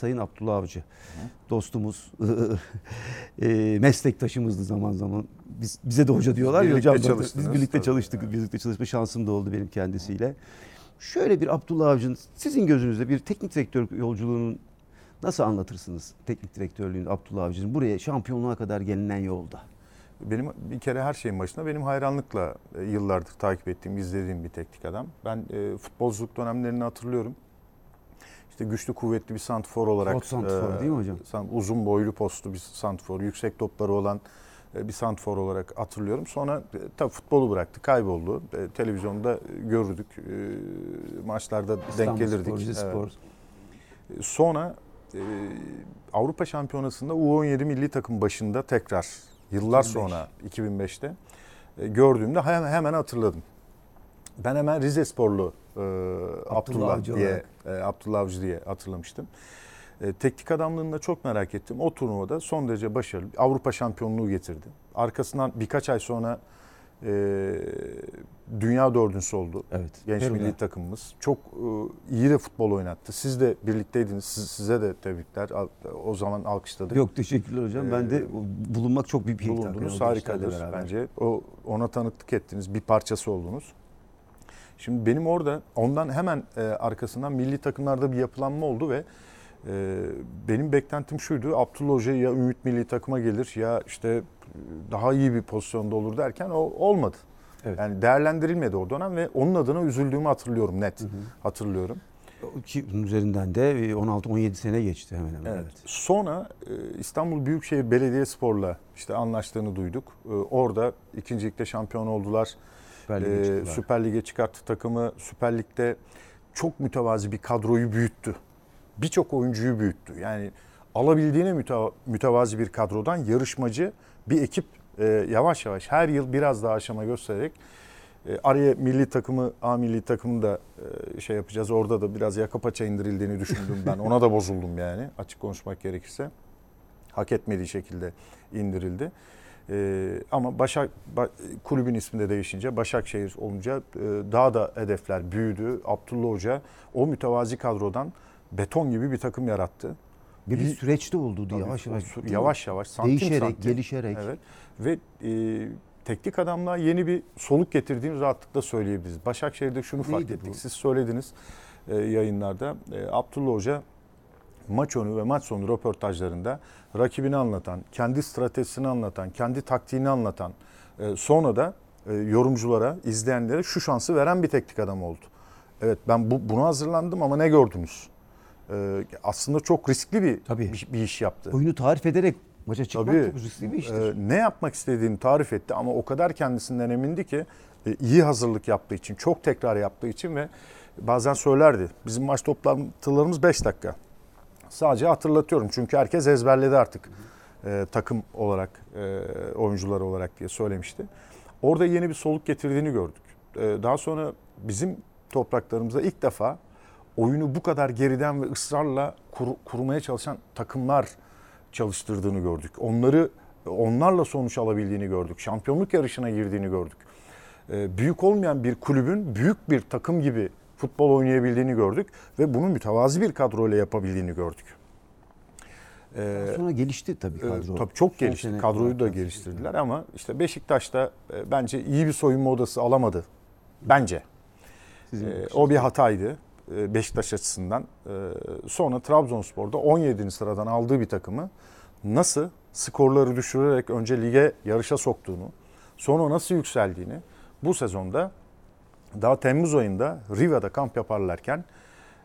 Sayın Abdullah Avcı dostumuz, e, meslektaşımızdı zaman zaman. Biz, bize de hoca diyorlar ya hocam. Biz birlikte tabii. çalıştık, birlikte çalışma şansım da oldu benim kendisiyle. Şöyle bir Abdullah Avcı'nın sizin gözünüzde bir teknik direktör yolculuğunun nasıl anlatırsınız? Teknik direktörlüğün Abdullah Avcı'nın buraya şampiyonluğa kadar gelinen yolda. Benim bir kere her şeyin başında benim hayranlıkla e, yıllardır takip ettiğim, izlediğim bir teknik adam. Ben e, futbolculuk dönemlerini hatırlıyorum. İşte güçlü, kuvvetli bir santfor olarak. Pot santrfor değil mi hocam? Uzun boylu postlu bir santfor, yüksek topları olan e, bir santfor olarak hatırlıyorum. Sonra e, tabii futbolu bıraktı, kayboldu. E, televizyonda görürdük, e, maçlarda denk İstanbul gelirdik. Spor, Evet. Spor. Sonra e, Avrupa Şampiyonası'nda U17 milli takım başında tekrar yıllar 2005. sonra 2005'te e, gördüğümde hemen, hemen hatırladım. Ben hemen Rize Sporlu e, Abdullah, Avcı diye e, Abdullah Avcı diye hatırlamıştım. E, teknik adamlığını da çok merak ettim. O turnuvada son derece başarılı. Avrupa şampiyonluğu getirdi. Arkasından birkaç ay sonra e, dünya dördüncüsü oldu. Evet. Genç Peru'da. milli takımımız. Çok e, iyi de futbol oynattı. Siz de birlikteydiniz. Siz- size de tebrikler. Al- O zaman alkışladık. Yok teşekkürler hocam. ben de Ee, bulunmak çok büyük bir Bulundunuz. Harikadır bence. O ona tanıklık ettiniz. Bir parçası oldunuz. Şimdi benim orada ondan hemen e, arkasından milli takımlarda bir yapılanma oldu ve e, benim beklentim şuydu. Abdullah Hoca ya Ümit milli takıma gelir ya işte e, daha iyi bir pozisyonda olur derken o olmadı. Evet. Yani değerlendirilmedi o dönem ve onun adına üzüldüğümü hatırlıyorum net. Hatırlıyorum. Ki bunun üzerinden de 16-17 sene geçti hemen hemen. Evet. Evet. Sonra e, İstanbul Büyükşehir Belediyespor'la işte anlaştığını duyduk. E, Orada ikinci ligde şampiyon oldular. Süper Lig'e Ee. Süper Lig'e çıkarttı takımı. Süper Lig'de çok mütevazi bir kadroyu büyüttü. Birçok oyuncuyu büyüttü. Yani alabildiğine müteva- mütevazi bir kadrodan yarışmacı bir ekip e, yavaş yavaş her yıl biraz daha aşama göstererek e, araya milli takımı, A milli takımı da e, şey yapacağız. Orada da biraz yaka paça indirildiğini düşündüm ben. Ona da bozuldum yani açık konuşmak gerekirse. Hak etmediği şekilde indirildi. Ee, ama Başak Ba- kulübün ismi de değişince Başakşehir olunca e, daha da hedefler büyüdü. Abdullah Hoca o mütevazi kadrodan beton gibi bir takım yarattı. Bir, bir süreçte oldu Tabii, yavaş yavaş. yavaş yavaş santim Değişerek, santim. gelişerek. Evet. Ve e, teknik adamlığa yeni bir soluk getirdiğini rahatlıkla söyleyebiliriz. Başakşehir'de şunu fark Neydi ettik. bu? Siz söylediniz e, yayınlarda. E, Abdullah Hoca maç önü ve maç sonu röportajlarında rakibini anlatan, kendi stratejisini anlatan, kendi taktiğini anlatan, e, sonra da e, yorumculara, izleyenlere şu şansı veren bir teknik adam oldu. Evet ben bu, buna hazırlandım ama ne gördünüz? E, aslında çok riskli bir, Tabii. bir, bir iş yaptı. Oyunu tarif ederek maça çıkmak Tabii. çok riskli bir iştir. Ee, ne yapmak istediğini tarif etti ama o kadar kendisinden emindi ki e, iyi hazırlık yaptığı için, çok tekrar yaptığı için ve bazen söylerdi. Bizim maç toplantılarımız 5 dakika. Sadece hatırlatıyorum çünkü herkes ezberledi artık e, takım olarak, e, oyuncular olarak diye söylemişti. Orada yeni bir soluk getirdiğini gördük. E, daha sonra bizim topraklarımızda ilk defa oyunu bu kadar geriden ve ısrarla kur- kurmaya çalışan takımlar çalıştırdığını gördük. Onları onlarla sonuç alabildiğini gördük. Şampiyonluk yarışına girdiğini gördük. Ee, büyük olmayan bir kulübün büyük bir takım gibi futbol oynayabildiğini gördük ve bunu mütevazi bir kadroyla yapabildiğini gördük. Ee, Sonra gelişti tabii e, kadro. tabii çok Son gelişti. sene Kadroyu da geliştirdiler ama işte Beşiktaş'ta e, bence iyi bir soyunma odası alamadı. Bence. Sizin Ee, o bir hataydı e, Beşiktaş açısından. Ee, Sonra Trabzonspor'da 17. sıradan aldığı bir takımı nasıl skorları düşürerek önce lige yarışa soktuğunu, sonra nasıl yükseldiğini bu sezonda daha Temmuz ayında Riva'da kamp yaparlarken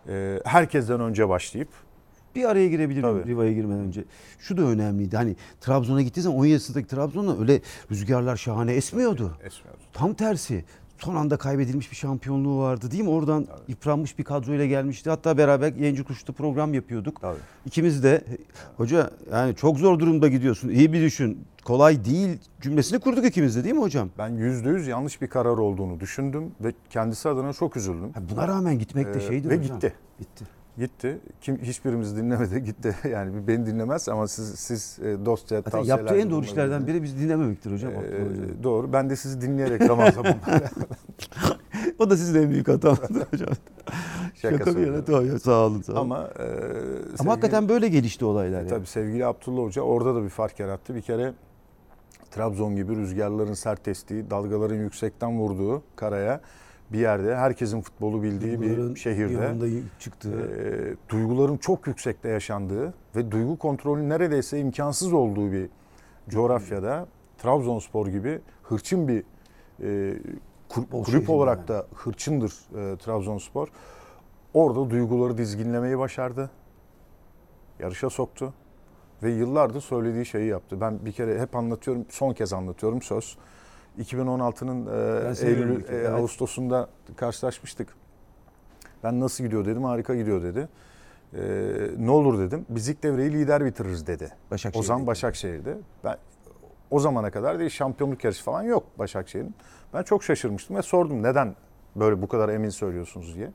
e, herkesten önce başlayıp Bir araya girebilir Tabii. Riva'ya girmeden önce? Şu da önemliydi. Hani Trabzon'a gittiği zaman 17 yaşındaki Trabzon'da öyle rüzgarlar şahane esmiyordu. esmiyordu. Tam tersi. Son anda kaybedilmiş bir şampiyonluğu vardı değil mi? Oradan yıpranmış bir kadroyla gelmişti. Hatta beraber Yayıncı Kuş'ta program yapıyorduk. Tabii. İkimiz de hoca yani çok zor durumda gidiyorsun. İyi bir düşün. Kolay değil cümlesini kurduk ikimiz de değil mi hocam? Ben %100 yanlış bir karar olduğunu düşündüm ve kendisi adına çok üzüldüm. Ha, Buna rağmen gitmek de Ee, şeydi ve hocam. gitti. Gitti. Gitti. Kim hiçbirimiz dinlemedi. Gitti. Yani bir beni dinlemez ama siz siz e, dostça Zaten tavsiyeler yaptığı en doğru işlerden biri bizi dinlememektir hocam. Ee, doğru. Ben de sizi dinleyerek zaman o da sizin en büyük hatanız hocam. Şaka, bir yana tamam, sağ olun. Sağ olun. Ama, e, Ama sevgili- hakikaten böyle gelişti olaylar. yani. Tabii sevgili Abdullah Hoca orada da bir fark yarattı. Bir kere Trabzon gibi rüzgarların sert estiği, dalgaların yüksekten vurduğu karaya bir yerde herkesin futbolu bildiği Duyguların bir şehirde çıktı. e, duyguların çok yüksekte yaşandığı ve duygu kontrolü neredeyse imkansız olduğu bir coğrafyada Trabzonspor gibi hırçın bir e, kur- kulüp olarak yani. da hırçındır e, Trabzonspor. Orada duyguları dizginlemeyi başardı. Yarışa soktu ve yıllardır söylediği şeyi yaptı. Ben bir kere hep anlatıyorum, son kez anlatıyorum söz. 2016'nın e, Eylül, e, evet. Ağustos'unda karşılaşmıştık. Ben nasıl gidiyor dedim, harika gidiyor dedi. E, ne olur dedim, biz ilk devreyi lider bitiririz dedi. Başakşehir'de. O zaman Başakşehir'de. Ben o zamana kadar değil şampiyonluk yarışı falan yok Başakşehir'in. Ben çok şaşırmıştım ve sordum neden böyle bu kadar emin söylüyorsunuz diye.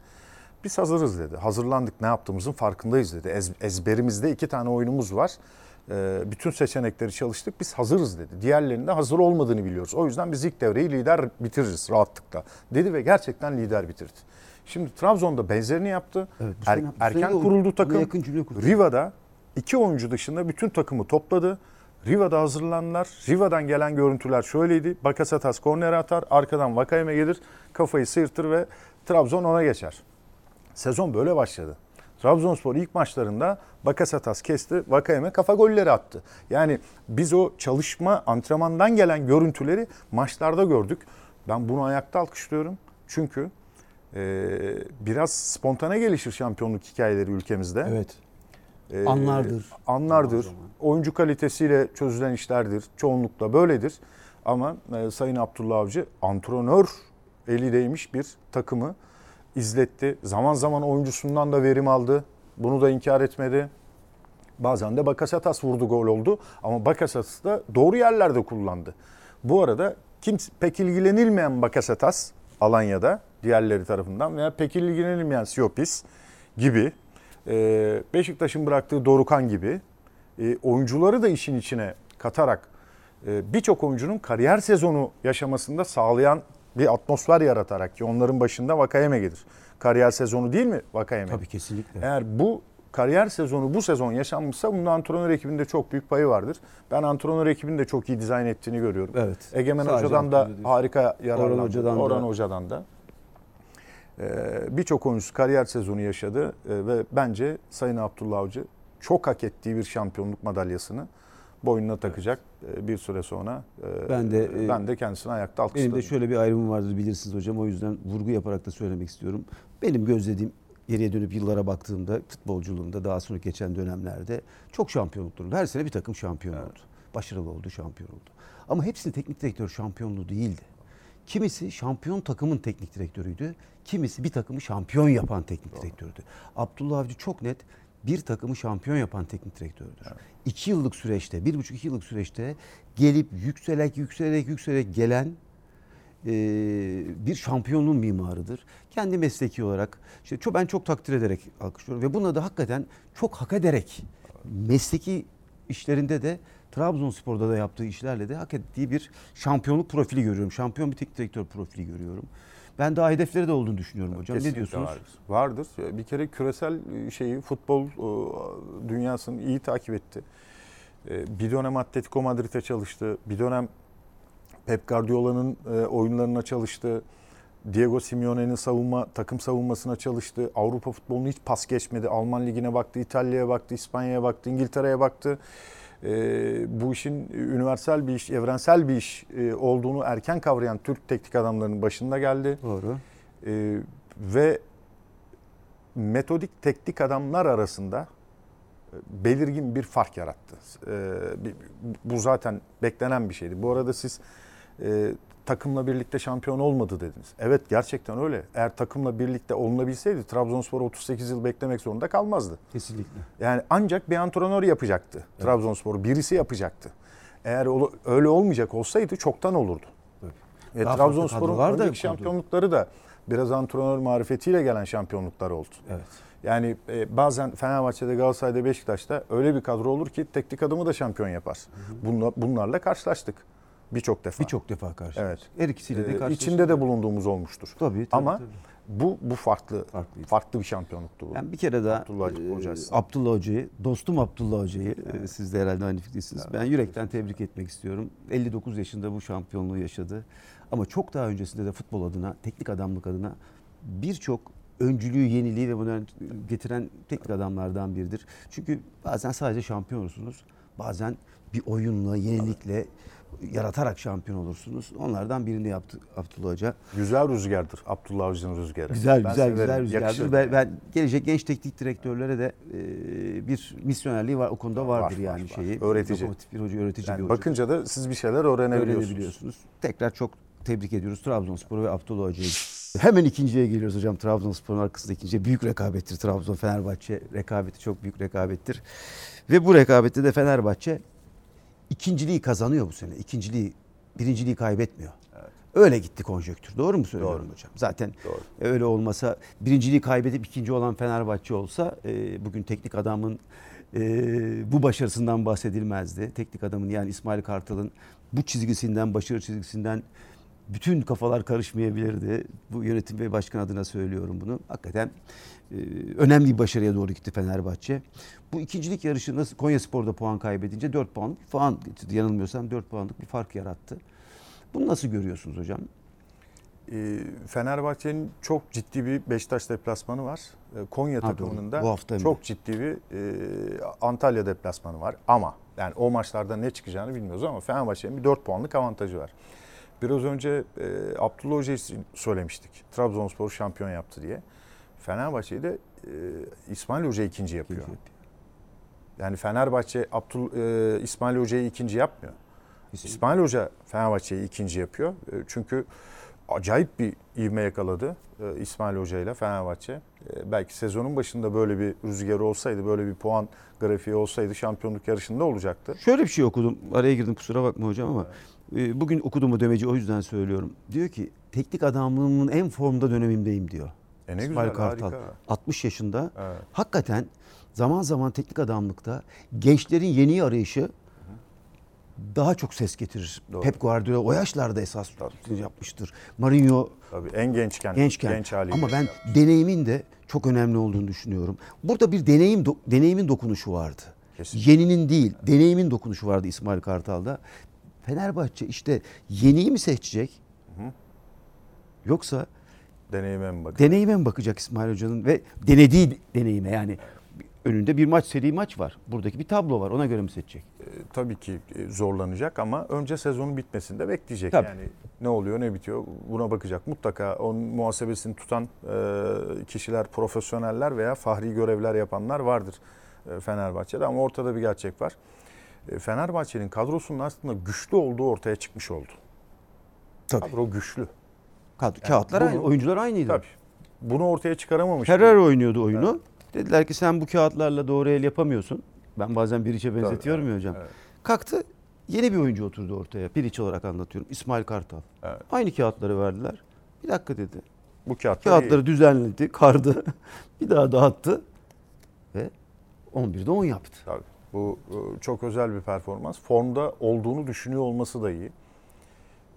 Biz hazırız dedi. Hazırlandık ne yaptığımızın farkındayız dedi. Ez- ezberimizde iki tane oyunumuz var. Ee, bütün seçenekleri çalıştık. Biz hazırız dedi. Diğerlerinde hazır olmadığını biliyoruz. O yüzden biz ilk devreyi lider bitiririz rahatlıkla dedi ve gerçekten lider bitirdi. Şimdi Trabzon'da benzerini yaptı. Evet, Er- sene- erken sene o- kuruldu takım. yakın. Riva'da iki oyuncu dışında bütün takımı topladı. Riva'da hazırlandılar. Riva'dan gelen görüntüler şöyleydi. Bakasetas kornere atar, arkadan Vakayeme gelir, kafayı sıyırtır ve Trabzon ona geçer. Sezon böyle başladı. Trabzonspor ilk maçlarında Bakasetas kesti, Vakayeme kafa golleri attı. Yani biz o çalışma, antrenmandan gelen görüntüleri maçlarda gördük. Ben bunu ayakta alkışlıyorum. Çünkü e, biraz spontane gelişir şampiyonluk hikayeleri ülkemizde. Evet. Ee, Anlardır. Anlardır. Oyuncu kalitesiyle çözülen işlerdir. Çoğunlukla böyledir. Ama e, Sayın Abdullah Avcı antrenör eli değmiş bir takımı izletti. Zaman zaman oyuncusundan da verim aldı. Bunu da inkar etmedi. Bazen de Bakasetas vurdu gol oldu. Ama Bakasetas da doğru yerlerde kullandı. Bu arada kimse pek ilgilenilmeyen Bakasetas Alanya'da diğerleri tarafından veya pek ilgilenilmeyen Siopis gibi e, Beşiktaş'ın bıraktığı Dorukan gibi e, oyuncuları da işin içine katarak e, birçok oyuncunun kariyer sezonu yaşamasında sağlayan bir atmosfer yaratarak ki onların başında Vakayeme gelir. Kariyer sezonu değil mi Vakayeme? Tabii kesinlikle. Eğer bu kariyer sezonu bu sezon yaşanmışsa bunda antrenör ekibinde çok büyük payı vardır. Ben antrenör ekibinin de çok iyi dizayn ettiğini görüyorum. Evet. Egemen Sadece Hoca'dan da değil. harika yararlandı. Orhan Hoca'dan da. Orhan Hoca'dan da. Ee, Birçok oyuncusu kariyer sezonu yaşadı Ee, ve bence Sayın Abdullah Avcı çok hak ettiği bir şampiyonluk madalyasını boynuna takacak ee, bir süre sonra. Ee, Ben de, e, ben de kendisini ayakta alkışladım. Benim de şöyle bir ayrımım vardır bilirsiniz hocam. O yüzden vurgu yaparak da söylemek istiyorum. Benim gözlediğim geriye dönüp yıllara baktığımda futbolculuğumda daha sonra geçen dönemlerde çok şampiyonluklar oldu. Her sene bir takım şampiyon oldu. Başarılı oldu, şampiyon oldu. Ama hepsinin teknik direktör şampiyonluğu değildi. Kimisi şampiyon takımın teknik direktörüydü. Kimisi bir takımı şampiyon yapan teknik direktördü. Abdullah Avcı çok net bir takımı şampiyon yapan teknik direktördür. İki yıllık süreçte, bir buçuk iki yıllık süreçte gelip yükselerek yükselerek yükselerek gelen e, bir şampiyonluğun mimarıdır. Kendi mesleki olarak işte çok ben çok takdir ederek alkışlıyorum ve buna da hakikaten çok hak ederek mesleki işlerinde de Trabzonspor'da da yaptığı işlerle de hak ettiği bir şampiyonluk profili görüyorum. Şampiyon bir teknik direktör profili görüyorum. Ben daha hedefleri de olduğunu düşünüyorum hocam. Kesinlikle ne diyorsunuz? Vardır. vardır. Bir kere küresel şeyi futbol e, dünyasını iyi takip etti. E, Bir dönem Atletico Madrid'e çalıştı. Bir dönem Pep Guardiola'nın e, oyunlarına çalıştı. Diego Simeone'nin savunma takım savunmasına çalıştı. Avrupa futbolunu hiç pas geçmedi. Alman ligine baktı, İtalya'ya baktı, İspanya'ya baktı, İngiltere'ye baktı. E, bu işin üniversal bir iş, evrensel bir iş e, olduğunu erken kavrayan Türk teknik adamlarının başında geldi. Doğru. Ee, ve metodik teknik adamlar arasında e, belirgin bir fark yarattı. Bir- bu zaten beklenen bir şeydi. Bu arada siz e, takımla birlikte şampiyon olmadı dediniz. Evet gerçekten öyle. Eğer takımla birlikte olunabilseydi Trabzonspor 38 yıl beklemek zorunda kalmazdı. Kesinlikle. Yani ancak bir antrenör yapacaktı Trabzonspor. Birisi yapacaktı. Eğer öyle olmayacak olsaydı çoktan olurdu. Tabii. E, Trabzonspor'un önceki şampiyonlukları da biraz antrenör marifetiyle gelen şampiyonluklar oldu. Evet. Yani e, bazen Fenerbahçe'de, Galatasaray'da, Beşiktaş'ta öyle bir kadro olur ki teknik adamı da şampiyon yapar. Bunla, bunlarla karşılaştık. Birçok defa. Birçok defa karşı. Evet. Her ikisiyle de Ee, karşılaştık. içinde de bulunduğumuz olmuştur. Tabii, tabii, Ama tabii. bu bu farklı Farklıydı. farklı bir şampiyonluktu bu. Ben bir kere daha Abdullah e. Abdullah Hoca'yı, dostum Abdullah Hoca'yı, e, siz de herhalde aynı fikirdesiniz. Ben yürekten tebrik etmek istiyorum. 59 yaşında bu şampiyonluğu yaşadı. Ama çok daha öncesinde de futbol adına, teknik adamlık adına birçok öncülüğü, yeniliği ve bunu getiren teknik adamlardan biridir. Çünkü bazen sadece şampiyon olursunuz. Bazen bir oyunla, yenilikle yaratarak şampiyon olursunuz. Onlardan birini yaptı Abdullah Hoca. Güzel rüzgardır Abdullah Avcı'nın rüzgarı. Güzel Ben güzel güzel rüzgardır. Ben, ben gelecek genç teknik direktörlere de e, bir misyonerliği var o konuda vardır Var, yani var, var. şeyi. Öğretici. Lokomotif bir hoca, öğretici Yani bir hoca. bakınca da siz bir şeyler öğrenebiliyorsunuz. öğrenebiliyorsunuz. Tekrar çok tebrik ediyoruz Trabzonspor ve Abdullah Hoca'yı. Hemen ikinciye geliyoruz hocam. Trabzonspor'un arkasında ikinciye. Büyük rekabettir Trabzon Fenerbahçe. Rekabeti çok büyük rekabettir. Ve bu rekabette de Fenerbahçe ikinciliği kazanıyor bu sene. İkinciliği, birinciliği kaybetmiyor. Öyle gitti konjöktür. Doğru mu söylüyorum Doğru. hocam? Zaten Doğru. öyle olmasa birinciliği kaybedip ikinci olan Fenerbahçe olsa e, bugün teknik adamın e, bu başarısından bahsedilmezdi. Teknik adamın yani İsmail Kartal'ın bu çizgisinden, başarı çizgisinden bütün kafalar karışmayabilirdi. Bu yönetim ve başkan adına söylüyorum bunu. Hakikaten e, önemli bir başarıya doğru gitti Fenerbahçe. Bu ikincilik yarışı nasıl Konya Spor'da puan kaybedince 4 puanlık bir puan. Yanılmıyorsam 4 puanlık bir fark yarattı. Bunu nasıl görüyorsunuz hocam? Ee, Fenerbahçe'nin çok ciddi bir Beşiktaş deplasmanı var. Ee, Konya Ha, takımının da Bu hafta çok ciddi bir e, Antalya deplasmanı var. Ama yani o maçlarda ne çıkacağını bilmiyoruz ama Fenerbahçe'nin bir 4 puanlık avantajı var. Biraz önce e, Abdullah Hoca için söylemiştik. Trabzonspor şampiyon yaptı diye. Fenerbahçe'yi de e, İsmail Hoca ikinci yapıyor. Yani Fenerbahçe Abdul e, İsmail Hoca'yı ikinci yapmıyor. İsmail Hoca Fenerbahçe'yi ikinci yapıyor. E, Çünkü acayip bir ivme yakaladı e, İsmail Hoca ile Fenerbahçe. E, Belki sezonun başında böyle bir rüzgarı olsaydı, böyle bir puan grafiği olsaydı şampiyonluk yarışında olacaktı. Şöyle bir şey okudum. Araya girdim kusura bakma hocam ama e, bugün okudum o demeci o yüzden söylüyorum. Diyor ki teknik adamlığımın en formda dönemimdeyim diyor. E ne İsmail güzel, Kartal. harika. 60 yaşında. Evet. Hakikaten zaman zaman teknik adamlıkta gençlerin yeni arayışı daha çok ses getirir. Doğru. Pep Guardiola o yaşlarda esas yapmıştır. Mourinho Tabii en gençken, gençken. genç haliyle. Ama ben yaptı. deneyimin de çok önemli olduğunu düşünüyorum. Burada bir deneyim deneyimin dokunuşu vardı. Kesin. Yeninin değil, deneyimin dokunuşu vardı İsmail Kartal'da. Fenerbahçe işte yeniyi mi seçecek? Yoksa deneyime mi bakın? deneyime mi bakacak İsmail Hoca'nın ve denediği deneyime yani önünde bir maç seri maç var. Buradaki bir tablo var. Ona göre mi seçecek? E, tabii ki e, zorlanacak ama önce sezonun bitmesini de bekleyecek. Tabii. Yani ne oluyor ne bitiyor buna bakacak. Mutlaka onun muhasebesini tutan e, kişiler, profesyoneller veya fahri görevler yapanlar vardır e, Fenerbahçe'de ama ortada bir gerçek var. E, Fenerbahçe'nin kadrosunun aslında güçlü olduğu ortaya çıkmış oldu. Tabii. Kadro güçlü. Kad- Kağıtlar bunu- aynı, oyuncular aynıydı. Tabii. Bunu ortaya çıkaramamış. Ferrer oynuyordu oyunu. Dediler ki sen bu kağıtlarla doğru el yapamıyorsun. Ben bazen Biriç'e benzetiyorum evet, ya hocam. evet. Kalktı yeni bir oyuncu oturdu ortaya. Biriç olarak anlatıyorum. İsmail Kartal. Evet. Aynı kağıtları verdiler. Bir dakika dedi. Bu kağıtları, Kağıtları düzenledi, kardı. bir daha dağıttı. Ve 11'de 10 yaptı. Tabii. Bu e, çok özel bir performans. Formda olduğunu düşünüyor olması da iyi.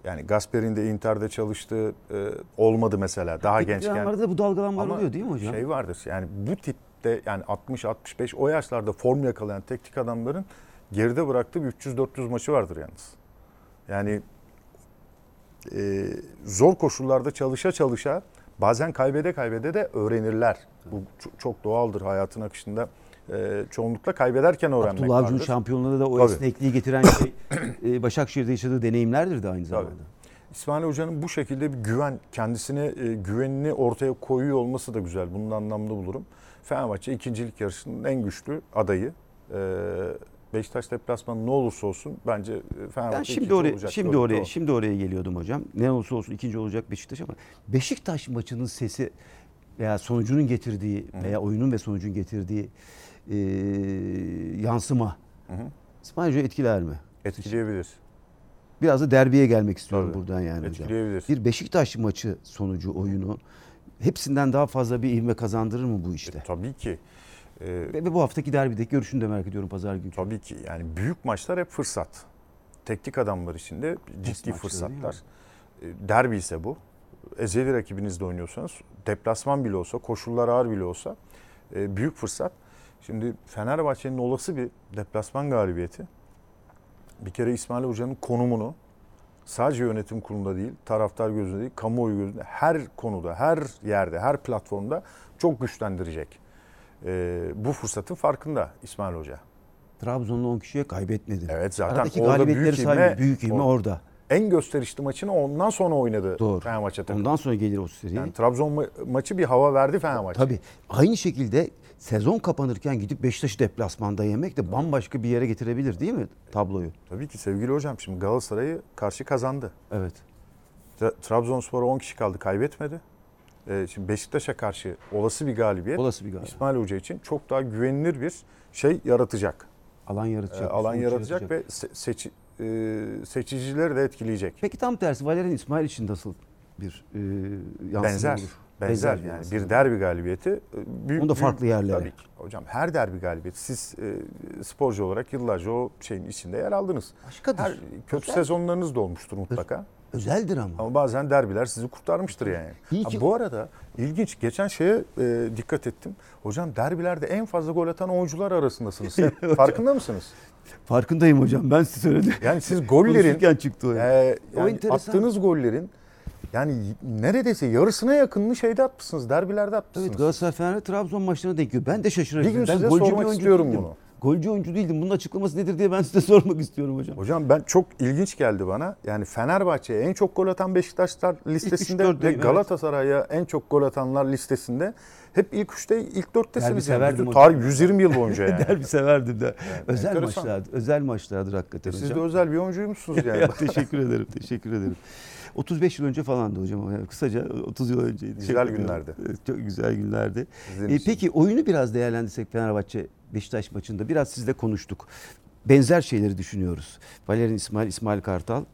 Yani Gasper'in de Inter'de çalıştığı e, olmadı mesela daha Teknik gençken. adamlarda da bu dalgalanmalar oluyor değil mi hocam? Şey vardır yani bu tipte yani 60-65 o yaşlarda form yakalayan teknik adamların geride bıraktığı bir 300-400 maçı vardır yalnız. Yani e, zor koşullarda çalışa çalışa bazen kaybede kaybede de öğrenirler. Bu çok doğaldır hayatın akışında. E, çoğunlukla kaybederken öğrenmek Abdullah Avcı'nın vardır. şampiyonluğunda da o Tabii. esnekliği getiren şey e, Başakşehir'de yaşadığı deneyimlerdir de aynı zamanda. İsmail Hoca'nın bu şekilde bir güven, kendisine e, güvenini ortaya koyuyor olması da güzel. Bunun anlamda bulurum. Fenerbahçe ikincilik yarışının en güçlü adayı. E, Beşiktaş deplasmanı ne olursa olsun bence e, Fenerbahçe Ben şimdi oraya olacak. şimdi oraya doğru. şimdi oraya geliyordum hocam. Ne olursa olsun ikinci olacak Beşiktaş ama Beşiktaş maçının sesi veya sonucunun getirdiği veya oyunun ve sonucun getirdiği e, yansıma Hı hı. İsmail Hoca etkiler mi? Etkileyebilir. Biraz da derbiye gelmek istiyorum Tabii. buradan yani hocam. Etkileyebilir. Bir Beşiktaş maçı sonucu oyunu hepsinden daha fazla bir ivme kazandırır mı bu işte? Tabii ki. E, Ve ve bu haftaki derbideki görüşünü de merak ediyorum pazar günü. tabii ki yani büyük maçlar hep fırsat. teknik adamlar için de ciddi fırsatlar. E, Derbi ise bu. Ezeli rakibinizle oynuyorsanız deplasman bile olsa, koşullar ağır bile olsa e, büyük fırsat. Şimdi Fenerbahçe'nin olası bir deplasman galibiyeti bir kere İsmail Hoca'nın konumunu sadece yönetim kurulunda değil, taraftar gözünde değil, kamuoyu gözünde her konuda, her yerde, her platformda çok güçlendirecek. E, bu fırsatın farkında İsmail Hoca. Trabzon'da 10 kişiye kaybetmedi. Evet zaten Aradaki orada galibiyetleri büyük ilme, Büyük ilme o- orada. En gösterişli maçını ondan sonra oynadı Doğru. Fenerbahçe takımı. Ondan sonra gelir o seri. Yani Trabzon ma- maçı bir hava verdi Fenerbahçe. Tabii. Aynı şekilde sezon kapanırken gidip Beşiktaş'ı deplasmanda yemek de bambaşka bir yere getirebilir değil mi tabloyu? Tabii ki sevgili hocam şimdi Galatasaray'ı karşı kazandı. Evet. Tra- Trabzonspor'a 10 kişi kaldı kaybetmedi. Ee, şimdi Beşiktaş'a karşı olası bir galibiyet Olası bir galibiyet. İsmail Hoca için çok daha güvenilir bir şey yaratacak. Alan yaratacak. alan sonuç yaratacak ve se- seçi- e, seçicileri de etkileyecek. Peki tam tersi Valerian İsmail için nasıl bir e, yansıma Benzer. olur? Benzer, bir yani yansıma. bir derbi galibiyeti. e, Büyük, Onda büyük- farklı yerlere. Tabii ki. Hocam her derbi galibiyeti siz e, sporcu olarak yıllarca o şeyin içinde yer aldınız. Başkadır. Her kötü Özel. sezonlarınız da olmuştur mutlaka. Özeldir ama. Ama bazen derbiler sizi kurtarmıştır yani. İyi Ha, ki- bu arada ilginç geçen şeye e, dikkat ettim. Hocam derbilerde en fazla gol atan oyuncular arasındasınız. Sen Farkında mısınız? Farkındayım hocam. Ben size söyledim. Yani siz gollerin çıktı o. e, O yani enteresan. attığınız gollerin yani neredeyse yarısına yakınını şeyde atmışsınız. Derbilerde atmışsınız. Evet Galatasaray Fener Trabzon maçlarına denk geliyor. Ben de şaşırıyorum. Bir gün ben size golcü sormak istiyorum bunu. Golcü oyuncu değildim. Bunun açıklaması nedir diye ben size sormak istiyorum hocam. Hocam ben çok ilginç geldi bana. Yani Fenerbahçe'ye en çok gol atan Beşiktaşlar listesinde ve evet. Galatasaray'a en çok gol atanlar listesinde hep ilk üçte ilk dörttesiniz. Derbi Yani. Bütün hocam. tarih 120 yıl boyunca yani. Derbi severdim de. özel enteresan. maçlardır. Özel maçlardır hakikaten Siz de hocam. özel bir oyuncuymuşsunuz yani. Ya, teşekkür ederim. Teşekkür ederim. 35 yıl önce falandı hocam. Yani kısaca 30 yıl önceydi. Güzel ederim. günlerdi. Evet, Çok güzel günlerdi. E, peki oyunu biraz değerlendirsek Fenerbahçe Beşiktaş maçında biraz sizle konuştuk. Benzer şeyleri düşünüyoruz. Valerian İsmail, İsmail Kartal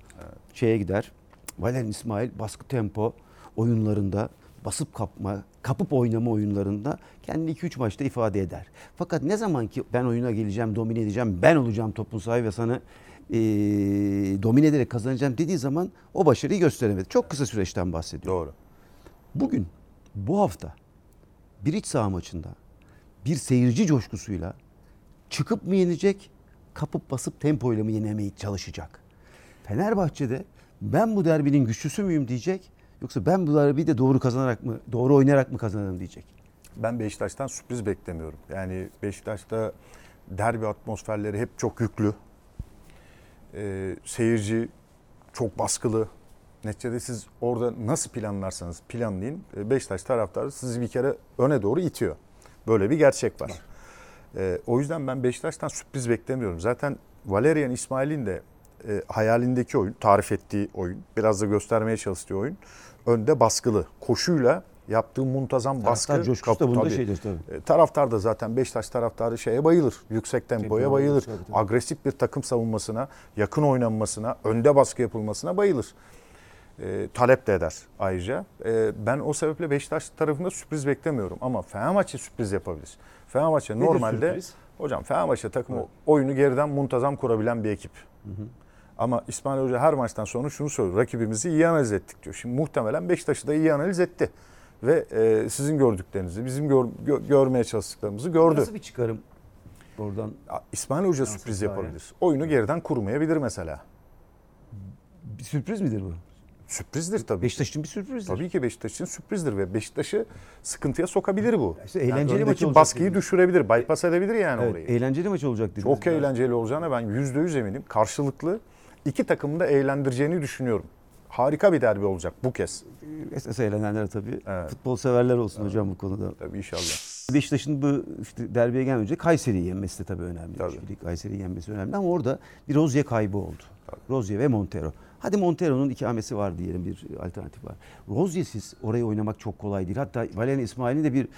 şeye gider. Valerian İsmail baskı tempo oyunlarında basıp kapma, kapıp oynama oyunlarında kendini 2-3 maçta ifade eder. Fakat ne zaman ki ben oyuna geleceğim, domine edeceğim, ben olacağım topun sahibi ve sana e, domine ederek kazanacağım dediği zaman o başarıyı gösteremedi. Çok kısa süreçten bahsediyorum. Doğru. Bugün, bu hafta bir iç saha maçında bir seyirci coşkusuyla çıkıp mı yenecek, kapıp basıp tempoyla mı yenemeye çalışacak? Fenerbahçe'de ben bu derbinin güçlüsü müyüm diyecek, yoksa ben bu derbiyi de doğru kazanarak mı, doğru oynayarak mı kazanırım diyecek. Ben Beşiktaş'tan sürpriz beklemiyorum. Yani Beşiktaş'ta derbi atmosferleri hep çok yüklü. Ee, seyirci çok baskılı. Neticede siz orada nasıl planlarsanız planlayın. e, Beşiktaş taraftarı sizi bir kere öne doğru itiyor. Böyle bir gerçek var. Ee, o yüzden ben Beşiktaş'tan sürpriz beklemiyorum. Zaten Valerian İsmail'in de e, hayalindeki oyun, tarif ettiği oyun, biraz da göstermeye çalıştığı oyun önde baskılı. Koşuyla yaptığı muntazam baskı. Taraftar coşkusu da bunda tabii. şeydir tabii. E, Taraftar da zaten Beşiktaş taraftarı şeye bayılır. Yüksek tempoya Tempoya bayılır. bayılır, tabii, tabii. Agresif bir takım savunmasına, yakın oynanmasına, önde baskı yapılmasına bayılır. E, talep de eder ayrıca. E, ben o sebeple Beşiktaş tarafında sürpriz beklemiyorum. Ama Fenerbahçe sürpriz yapabilir. Fenerbahçe Nedir normalde... sürpriz? Hocam Fenerbahçe takımı oyunu geriden muntazam kurabilen bir ekip. Ama İsmail Hoca her maçtan sonra şunu söylüyor. Rakibimizi iyi analiz ettik diyor. Şimdi muhtemelen Beşiktaş'ı da iyi analiz etti. Ve e, sizin gördüklerinizi, bizim gör- gö- görmeye çalıştıklarımızı gördü. Nasıl bir çıkarım oradan? İsmail Hoca Yansıtlar sürpriz yani. yapabilir. Oyunu geriden kurmayabilir mesela. Bir sürpriz midir bu? Sürprizdir tabii. Beşiktaş için bir sürprizdir. Tabii ki Beşiktaş için sürprizdir ve Beşiktaş'ı sıkıntıya sokabilir bu. İşte eğlenceli yani maç olacak baskıyı dediniz. düşürebilir, bypass edebilir yani Evet, orayı. eğlenceli maç olacak dediniz. Çok eğlenceli olacağına ben yüzde yüz eminim. Karşılıklı iki takımı da eğlendireceğini düşünüyorum. Harika bir derbi olacak bu kez. Esas eğlenenler tabii. Evet. Futbol severler olsun hocam bu konuda. Tabii inşallah. Beşiktaş'ın bu işte derbiye gelmeden önce Kayseri'yi yenmesi de tabii önemli. Tabii. Kayseri'yi yenmesi önemli ama orada bir Rozier kaybı oldu. Rozier ve Montero. Hadi Montero'nun ikamesi var diyelim bir alternatif var. Rozier'siz orayı oynamak çok kolay değil. Hatta Valerian İsmail'in de bir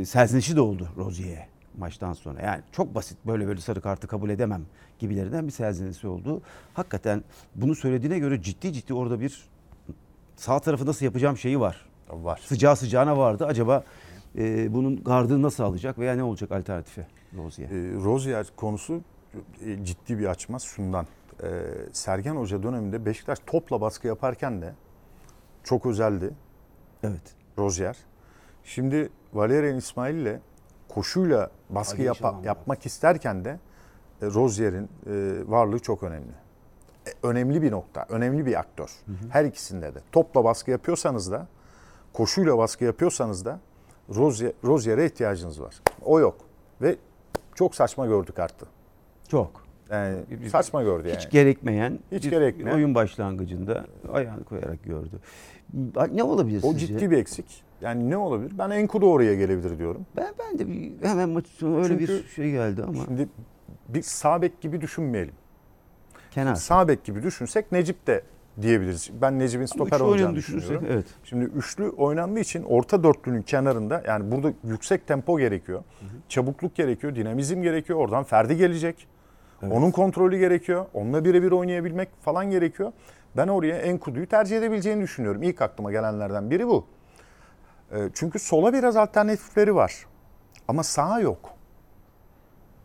e, serzenişi de oldu Rozier'e maçtan sonra. Yani çok basit böyle böyle sarı kartı kabul edemem gibilerinden bir serzenişi oldu. Hakikaten bunu söylediğine göre ciddi ciddi orada bir sağ tarafı nasıl yapacağım şeyi var Var. sıcağı sıcağına vardı. Acaba e, bunun gardını nasıl alacak veya ne olacak alternatifi Rozier? E, Rozier konusu e, ciddi bir açmaz şundan. e, Sergen Hoca döneminde Beşiktaş topla baskı yaparken de çok özeldi Evet. Rozier. Şimdi Valerian İsmail ile koşuyla baskı yapa- yapmak isterken de e, Rozier'in e, varlığı çok önemli. E, önemli bir nokta, önemli bir aktör. Her ikisinde de. Topla baskı yapıyorsanız da, koşuyla baskı yapıyorsanız da Rozier, Rozier'e ihtiyacınız var. O yok. Ve çok saçma gördük arttı. Çok. Yani saçma gördü yani. Hiç gerekmeyen Hiç bir gerekmeyen. oyun başlangıcında ayağını koyarak gördü. Ne olabilir o sizce? ciddi bir eksik. Yani ne olabilir? Ben Enkudu oraya gelebilir diyorum. Ben, ben de bir, hemen maç sonu öyle bir Çünkü şey geldi ama Şimdi bir sağ bek gibi düşünmeyelim. kenar. Sağ bek gibi düşünsek Necip de diyebiliriz. Ben Necip'in stoper olacağını düşünüyorum. evet. Şimdi üçlü oynandığı için orta dörtlünün kenarında yani burada yüksek tempo gerekiyor. Çabukluk gerekiyor, dinamizm gerekiyor. Oradan Ferdi gelecek. Evet. Onun kontrolü gerekiyor. Onunla birebir oynayabilmek falan gerekiyor. Ben oraya Enkudu'yu tercih edebileceğini düşünüyorum. İlk aklıma gelenlerden biri bu. Ee, Çünkü sola biraz alternatifleri var. Ama sağa yok.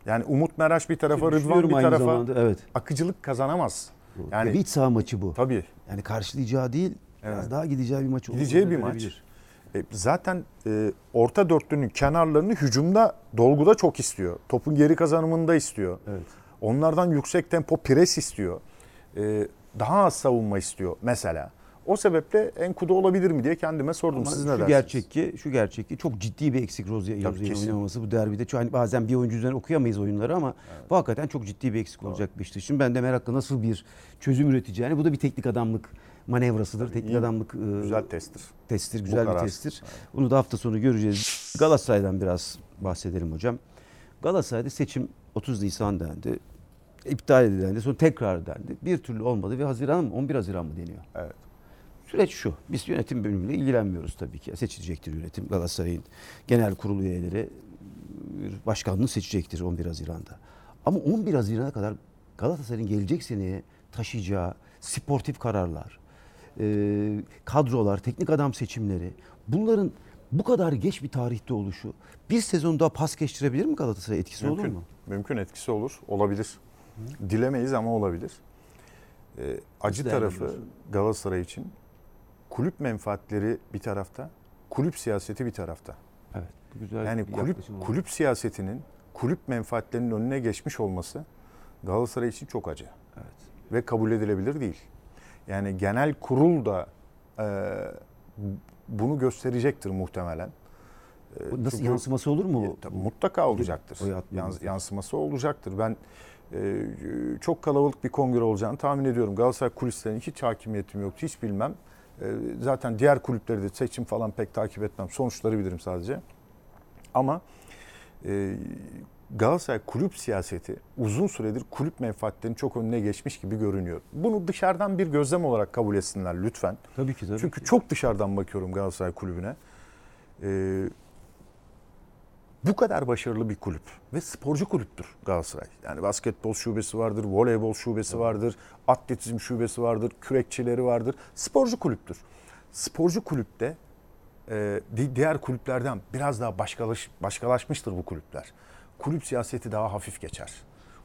Yani Umut Meraş bir tarafa, Rıdvan Düşünüyorum bir tarafa zamanda, evet. akıcılık kazanamaz. Yani bir iç saha maçı bu. tabii Yani karşılayacağı değil, biraz Evet. daha gideceği bir maç. Gideceği bir maç. E, zaten e, orta dörtlünün kenarlarını hücumda, dolguda çok istiyor. Topun geri kazanımında istiyor. Evet. Onlardan yüksek tempo pres istiyor. E, daha az savunma istiyor mesela. O sebeple Enkudu olabilir mi diye kendime sordum. Ama Siz ne şu dersiniz? gerçek ki, şu gerçek ki çok ciddi bir eksik Rozier'in oynamaması bu derbide. Çünkü hani bazen bir oyuncu üzerinden okuyamayız oyunları ama bu hakikaten çok ciddi bir eksik olacak Beşiktaş'ın. Ben de merakla nasıl bir çözüm üreteceğini. Bu da bir teknik adamlık manevrasıdır. teknik iyi. adamlık e, Güzel testtir. testtir, güzel bir karar. testtir. Bunu da hafta sonu göreceğiz. Galatasaray'dan biraz bahsedelim hocam. Galatasaray'da seçim 30 Nisan dendi. İptal edilendi. Sonra tekrar dendi. Bir türlü olmadı ve Haziran mı? 11 Haziran mı deniyor? Evet. Süreç şu. Biz yönetim bölümüyle ilgilenmiyoruz tabii ki. Seçilecektir yönetim. Galatasaray'ın genel kurulu üyeleri başkanlığı seçecektir 11 Haziran'da. Ama 11 Haziran'a kadar Galatasaray'ın gelecek seneye taşıyacağı sportif kararlar, kadrolar, teknik adam seçimleri bunların bu kadar geç bir tarihte oluşu bir sezon daha pas geçtirebilir mi Galatasaray etkisi olur Mümkün. mu? Mümkün etkisi olur. Olabilir. Dilemeyiz ama olabilir. E, acı Nasıl tarafı? Galatasaray için kulüp menfaatleri bir tarafta, kulüp siyaseti bir tarafta. Evet. Güzel Yani kulüp kulüp siyasetinin kulüp menfaatlerinin önüne geçmiş olması Galatasaray için çok acı Evet. ve kabul edilebilir değil. Yani genel kurul da e, bunu gösterecektir muhtemelen. E, Bu Nasıl çünkü- yansıması olur mu? e, tabii mutlaka olacaktır. Yans- yansıması olacaktır. Ben e, çok kalabalık bir kongre olacağını tahmin ediyorum. Galatasaray kulislerine hiç hakimiyetim yoktu, hiç bilmem. E, zaten diğer kulüpleri de seçim falan pek takip etmem. Sonuçları bilirim sadece. Ama e, Galatasaray kulüp siyaseti uzun süredir kulüp menfaatlerinin çok önüne geçmiş gibi görünüyor. Bunu dışarıdan bir gözlem olarak kabul etsinler lütfen. Tabii ki tabii. Çünkü çok dışarıdan bakıyorum Galatasaray kulübüne. Ee, bu kadar başarılı bir kulüp ve sporcu kulüptür Galatasaray. Yani basketbol şubesi vardır, voleybol şubesi vardır, atletizm şubesi vardır, kürekçileri vardır. Sporcu kulüptür. Sporcu kulüpte e, di- diğer kulüplerden biraz daha başkalaş, başkalaşmıştır bu kulüpler. Kulüp siyaseti daha hafif geçer.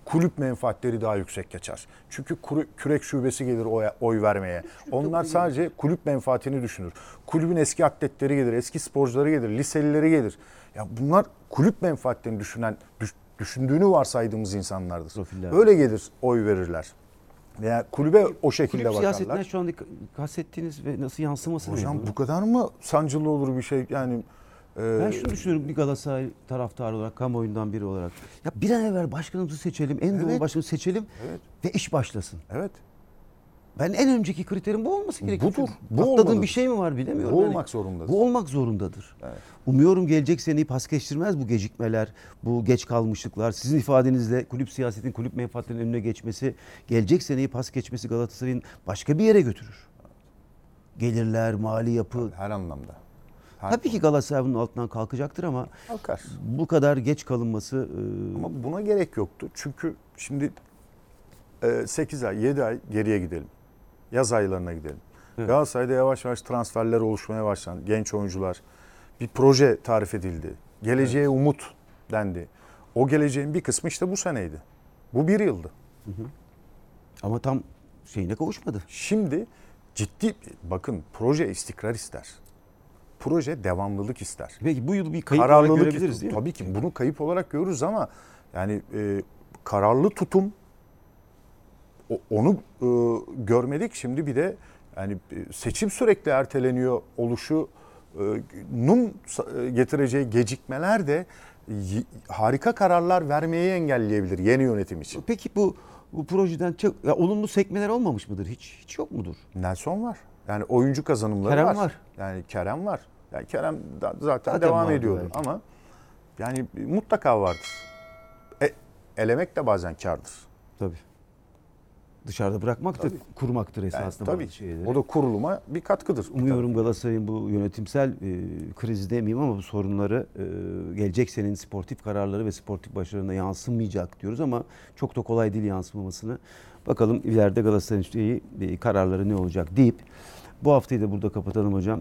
Kulüp menfaatleri daha yüksek geçer. Çünkü kuru- kürek şubesi gelir oy, oy vermeye. Onlar sadece kulüp menfaatini düşünür. Kulübün eski atletleri gelir, eski sporcuları gelir, liselileri gelir. Ya bunlar kulüp menfaatlerini düşünen, düş- düşündüğünü varsaydığımız insanlardır. Profiller. Öyle gelir, oy verirler. Veya kulübe o şekilde Kulüp bakarlar. şu anda kastettiğiniz ve nasıl yansıması Hocam bu kadar mı sancılı olur bir şey? Yani e, Ben şunu düşünüyorum bir Galatasaray taraftarı olarak, kamuoyundan biri olarak. Ya bir an evvel başkanımızı seçelim, en doğru Evet. başkanımızı seçelim Evet. ve iş başlasın. Evet. Ben en önceki kriterim bu olması gerekiyor. Budur, bu Atladığım olmalıdır. bir şey mi var bilemiyorum. Bu Yani olmak zorundadır. Bu olmak zorundadır. Evet. Umuyorum gelecek seneyi pas geçirmez bu gecikmeler, bu geç kalmışlıklar. Sizin ifadenizle kulüp siyasetin, kulüp menfaatlerinin önüne geçmesi, gelecek seneyi pas geçmesi Galatasaray'ın başka bir yere götürür. Gelirler, mali yapı. Her anlamda. Her Tabii ki Galatasaray bunun altından kalkacaktır ama kalkar. bu kadar geç kalınması e, Ama buna gerek yoktu. Çünkü şimdi 8 ay, 7 ay geriye gidelim. Yaz aylarına gidelim. Evet. Galatasaray'da yavaş yavaş transferler oluşmaya başlandı. Genç oyuncular. Bir proje tarif edildi. Geleceğe umut dendi. O geleceğin bir kısmı işte bu seneydi. Bu bir yıldı. Ama tam şeyine kavuşmadı. Şimdi ciddi bakın proje istikrar ister. Proje devamlılık ister. Peki bu yıl bir kayıp olarak Kararlılık görebiliriz ister. değil mi? Tabii ki bunu kayıp olarak görürüz ama yani e, kararlı tutum o- onu e, görmedik. Şimdi bir de yani e, seçim sürekli erteleniyor oluşu e, sa- e, getireceği gecikmeler de harika kararlar vermeyi engelleyebilir yeni yönetim için. Peki bu bu projeden çok ya olumlu sekmeler olmamış mıdır? Hiç hiç yok mudur? Nelson var. Yani oyuncu kazanımları Kerem var. var. Yani Kerem var. Yani Kerem da- zaten, Zaten devam vardı ediyordu belki. ama yani mutlaka vardır. E, elemek de bazen kardır. Tabii. Dışarıda bırakmak da Tabii. kurmaktır Yani esasında tabii bazı şeyleri. o da kuruluma bir katkıdır. Umuyorum Galatasaray'ın bu yönetimsel e, krizi demeyeyim ama bu sorunları e, gelecek senenin sportif kararları ve sportif başarılarına yansımayacak diyoruz ama çok da kolay değil yansımamasını. Bakalım ileride Galatasaray'ın şeyi, e, kararları ne olacak deyip bu haftayı da burada kapatalım hocam.